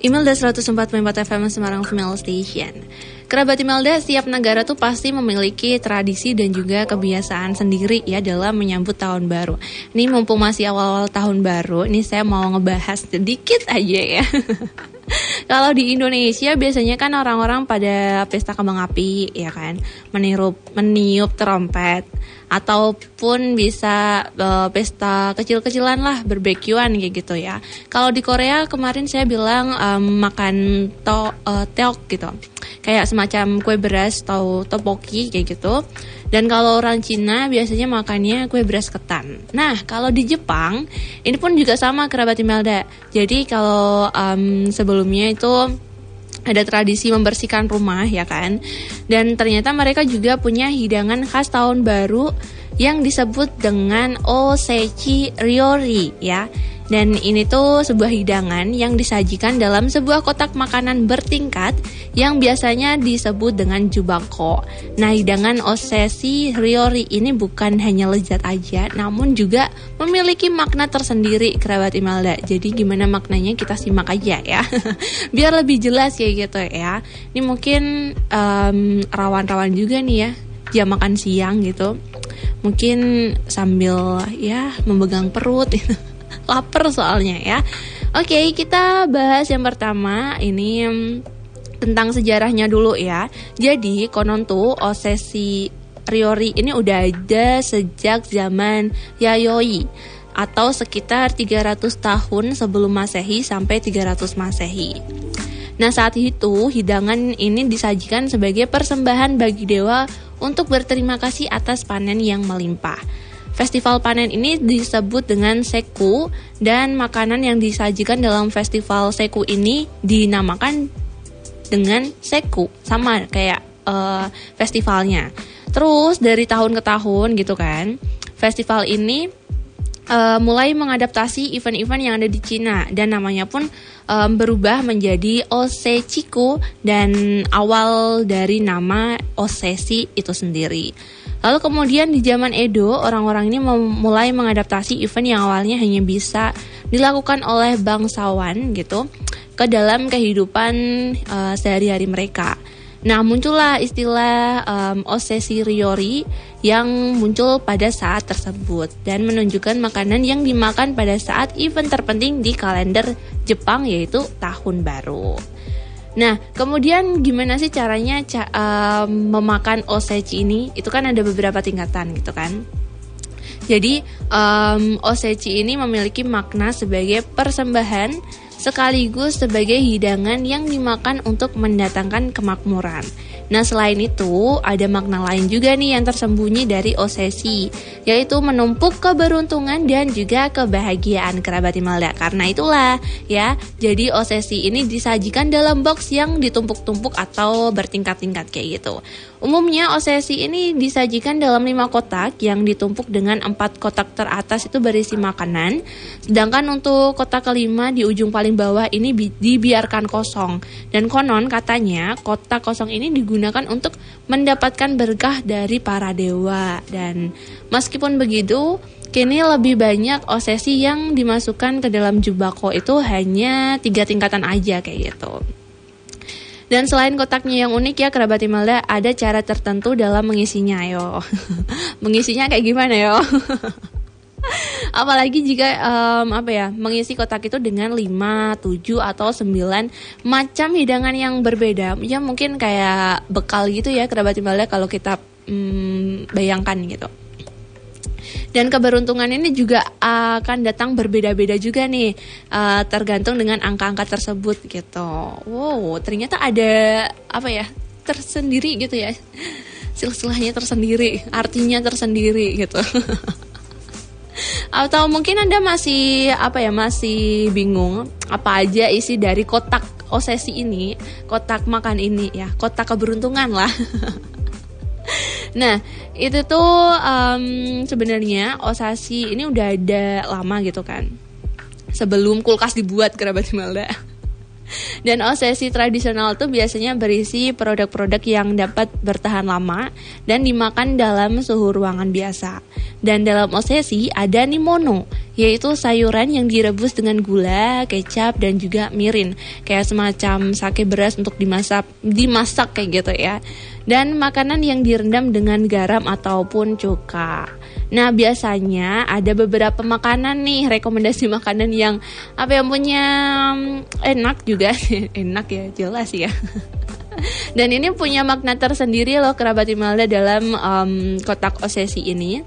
Imelda 104.4 FM Semarang Female Station. Kerabat Imelda, setiap negara tuh pasti memiliki tradisi dan juga kebiasaan sendiri ya dalam menyambut tahun baru. Ini mumpung masih awal-awal tahun baru, ini saya mau ngebahas sedikit aja ya. Kalau di Indonesia biasanya kan orang-orang pada pesta kembang api ya kan, menirup meniup trompet ataupun bisa uh, pesta kecil-kecilan lah berbekyuan kayak gitu ya. Kalau di Korea kemarin saya bilang um, makan to uh, teok gitu. Kayak semacam kue beras atau topoki kayak gitu. Dan kalau orang Cina biasanya makannya kue beras ketan. Nah, kalau di Jepang ini pun juga sama kerabat Imelda. Jadi kalau um, sebelumnya itu ada tradisi membersihkan rumah ya kan dan ternyata mereka juga punya hidangan khas tahun baru yang disebut dengan osechi ryori ya dan ini tuh sebuah hidangan yang disajikan dalam sebuah kotak makanan bertingkat yang biasanya disebut dengan jubako. Nah, hidangan osesi ryori ini bukan hanya lezat aja, namun juga memiliki makna tersendiri kerabat Imelda. Jadi gimana maknanya kita simak aja ya. Biar lebih jelas kayak gitu ya. Ini mungkin rawan-rawan um, juga nih ya jam makan siang gitu. Mungkin sambil ya memegang perut gitu lapar soalnya ya. Oke, kita bahas yang pertama ini tentang sejarahnya dulu ya. Jadi konon tuh obsesi Riori ini udah ada sejak zaman Yayoi atau sekitar 300 tahun sebelum Masehi sampai 300 Masehi. Nah, saat itu hidangan ini disajikan sebagai persembahan bagi dewa untuk berterima kasih atas panen yang melimpah. Festival panen ini disebut dengan seku dan makanan yang disajikan dalam festival seku ini dinamakan dengan seku sama kayak uh, festivalnya. Terus dari tahun ke tahun gitu kan, festival ini uh, mulai mengadaptasi event-event yang ada di Cina dan namanya pun um, berubah menjadi Osechiku dan awal dari nama Osesi itu sendiri. Lalu kemudian di zaman Edo, orang-orang ini mulai mengadaptasi event yang awalnya hanya bisa dilakukan oleh bangsawan gitu ke dalam kehidupan uh, sehari-hari mereka. Nah, muncullah istilah um, osesi riori yang muncul pada saat tersebut dan menunjukkan makanan yang dimakan pada saat event terpenting di kalender Jepang yaitu Tahun Baru. Nah, kemudian gimana sih caranya ca uh, memakan osechi ini? Itu kan ada beberapa tingkatan gitu kan. Jadi, um, osechi ini memiliki makna sebagai persembahan sekaligus sebagai hidangan yang dimakan untuk mendatangkan kemakmuran. Nah, selain itu, ada makna lain juga nih yang tersembunyi dari osesi, yaitu menumpuk keberuntungan dan juga kebahagiaan kerabat Imelda. Karena itulah, ya, jadi osesi ini disajikan dalam box yang ditumpuk-tumpuk atau bertingkat-tingkat kayak gitu. Umumnya osesi ini disajikan dalam lima kotak yang ditumpuk dengan empat kotak teratas itu berisi makanan, sedangkan untuk kotak kelima di ujung paling bawah ini dibiarkan kosong. Dan konon katanya kotak kosong ini digunakan untuk mendapatkan berkah dari para dewa. Dan meskipun begitu, kini lebih banyak osesi yang dimasukkan ke dalam jubako itu hanya tiga tingkatan aja kayak gitu. Dan selain kotaknya yang unik ya kerabat Imelda, ada cara tertentu dalam mengisinya yo. mengisinya kayak gimana yo? Apalagi jika um, apa ya, mengisi kotak itu dengan 5, 7 atau 9 macam hidangan yang berbeda. Ya mungkin kayak bekal gitu ya kerabat Imelda kalau kita um, bayangkan gitu. Dan keberuntungan ini juga akan datang berbeda-beda juga nih, uh, tergantung dengan angka-angka tersebut gitu. Wow, ternyata ada apa ya tersendiri gitu ya, silsilahnya tersendiri, artinya tersendiri gitu. Atau mungkin Anda masih apa ya, masih bingung apa aja isi dari kotak osesi ini, kotak makan ini ya, kotak keberuntungan lah. Nah, itu tuh um, sebenarnya osasi ini udah ada lama gitu kan. Sebelum kulkas dibuat kerabat Imelda. Dan osesi tradisional itu biasanya berisi produk-produk yang dapat bertahan lama dan dimakan dalam suhu ruangan biasa. Dan dalam osesi ada nimono, yaitu sayuran yang direbus dengan gula, kecap, dan juga mirin. Kayak semacam sake beras untuk dimasak, dimasak kayak gitu ya. Dan makanan yang direndam dengan garam ataupun cuka. Nah biasanya ada beberapa makanan nih rekomendasi makanan yang apa yang punya mm, enak juga enak ya jelas ya. Dan ini punya makna tersendiri loh kerabat Imelda dalam um, kotak osesi ini.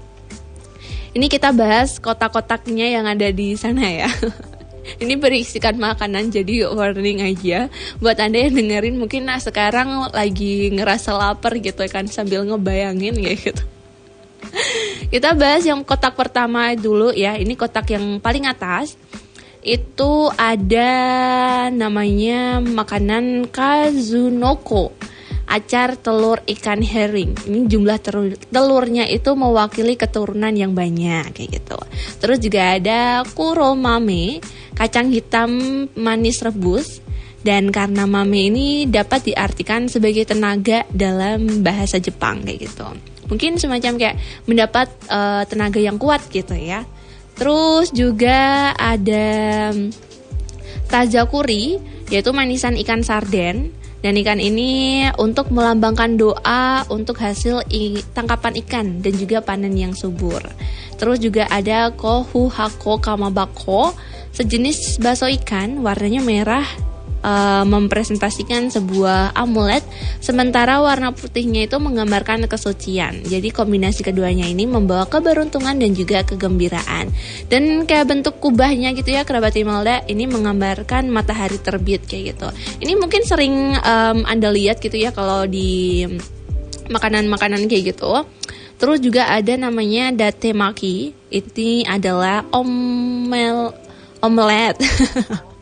Ini kita bahas kotak-kotaknya yang ada di sana ya. ini berisikan makanan jadi warning aja buat anda yang dengerin mungkin nah sekarang lagi ngerasa lapar gitu kan sambil ngebayangin ya gitu kita bahas yang kotak pertama dulu ya. Ini kotak yang paling atas. Itu ada namanya makanan kazunoko acar telur ikan herring. Ini jumlah telurnya itu mewakili keturunan yang banyak kayak gitu. Terus juga ada kuromame, kacang hitam manis rebus. Dan karena mame ini dapat diartikan sebagai tenaga dalam bahasa Jepang kayak gitu mungkin semacam kayak mendapat uh, tenaga yang kuat gitu ya terus juga ada mm, tazakuri yaitu manisan ikan sarden dan ikan ini untuk melambangkan doa untuk hasil tangkapan ikan dan juga panen yang subur. Terus juga ada kohuhako kamabako, sejenis bakso ikan warnanya merah uh, mempresentasikan sebuah amulet, sementara warna putihnya itu menggambarkan kesucian. Jadi kombinasi keduanya ini membawa keberuntungan dan juga kegembiraan. Dan kayak bentuk kubahnya gitu ya kerabat Imelda ini menggambarkan matahari terbit kayak gitu. Ini mungkin sering um, anda lihat gitu ya kalau di makanan-makanan kayak gitu. Terus juga ada namanya datemaki. Ini adalah omel omelet.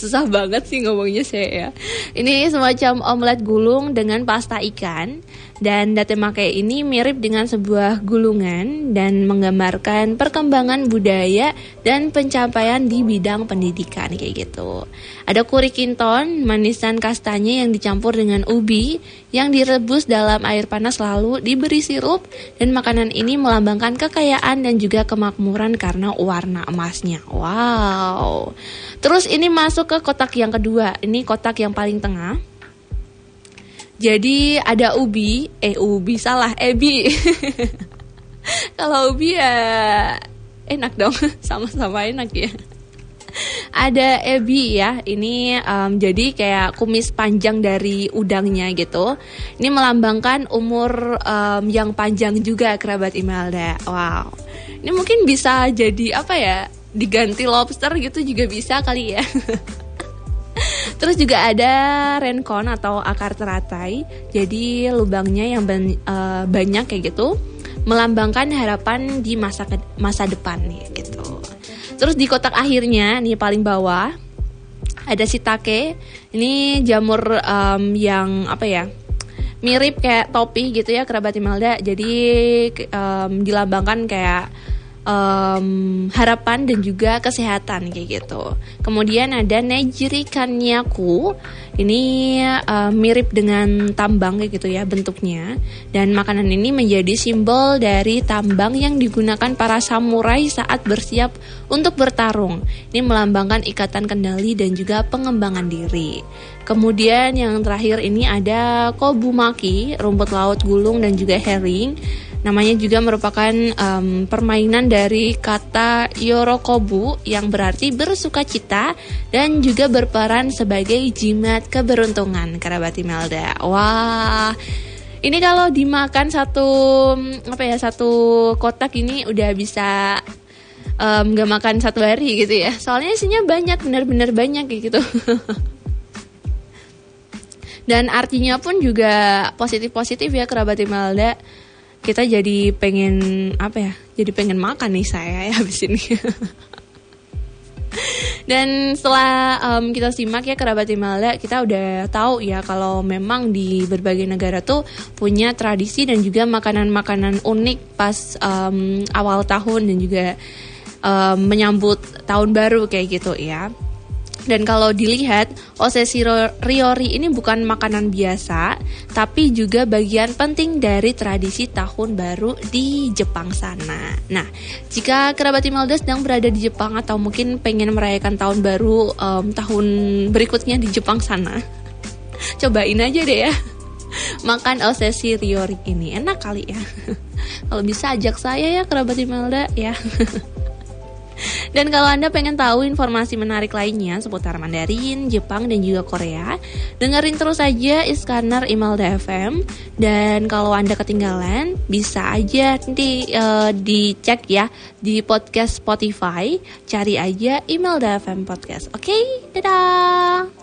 Susah banget sih ngomongnya saya ya. Ini semacam omelet gulung dengan pasta ikan dan datemake ini mirip dengan sebuah gulungan dan menggambarkan perkembangan budaya dan pencapaian di bidang pendidikan kayak gitu. Ada kuri kinton, manisan kastanya yang dicampur dengan ubi yang direbus dalam air panas lalu diberi sirup dan makanan ini melambangkan kekayaan dan juga kemakmuran karena warna emasnya. Wow. Terus ini masuk ke kotak yang kedua. Ini kotak yang paling tengah jadi ada ubi, eh ubi salah, ebi. Kalau ubi ya enak dong, sama-sama enak ya. Ada ebi ya, ini um, jadi kayak kumis panjang dari udangnya gitu. Ini melambangkan umur um, yang panjang juga kerabat Imelda. Wow, ini mungkin bisa jadi apa ya? Diganti lobster gitu juga bisa kali ya. Terus juga ada renkon atau akar teratai. Jadi lubangnya yang ben, uh, banyak kayak gitu melambangkan harapan di masa ke, masa depan nih gitu. Terus di kotak akhirnya nih paling bawah ada sitake. Ini jamur um, yang apa ya? Mirip kayak topi gitu ya kerabat Imelda. Jadi um, dilambangkan kayak um, harapan dan juga kesehatan kayak gitu. Kemudian ada Nejiri Kanyaku, ini uh, mirip dengan tambang kayak gitu ya bentuknya. Dan makanan ini menjadi simbol dari tambang yang digunakan para samurai saat bersiap untuk bertarung. Ini melambangkan ikatan kendali dan juga pengembangan diri. Kemudian yang terakhir ini ada kobumaki, rumput laut gulung dan juga herring Namanya juga merupakan um, permainan dari kata yorokobu yang berarti bersuka cita dan juga berperan sebagai jimat keberuntungan kerabat Imelda. Wah, ini kalau dimakan satu apa ya satu kotak ini udah bisa um, makan satu hari gitu ya. Soalnya isinya banyak, bener-bener banyak gitu. Dan artinya pun juga positif-positif ya kerabat Imelda kita jadi pengen apa ya jadi pengen makan nih saya ya habis ini. Dan setelah um, kita simak ya kerabat Imelda kita udah tahu ya kalau memang di berbagai negara tuh punya tradisi dan juga makanan-makanan unik pas um, awal tahun dan juga um, menyambut tahun baru kayak gitu ya Dan kalau dilihat, osesi riori ini bukan makanan biasa, tapi juga bagian penting dari tradisi tahun baru di Jepang sana. Nah, jika kerabat Imelda sedang berada di Jepang atau mungkin pengen merayakan tahun baru um, tahun berikutnya di Jepang sana, cobain aja deh ya. Makan osesi riori ini. Enak kali ya. Kalau bisa ajak saya ya kerabat Imelda ya Dan kalau Anda pengen tahu informasi menarik lainnya seputar Mandarin, Jepang, dan juga Korea, dengerin terus aja Iskanar Imelda FM. Dan kalau Anda ketinggalan, bisa aja nanti uh, dicek ya di podcast Spotify, cari aja Imelda FM Podcast. Oke, okay? dadah!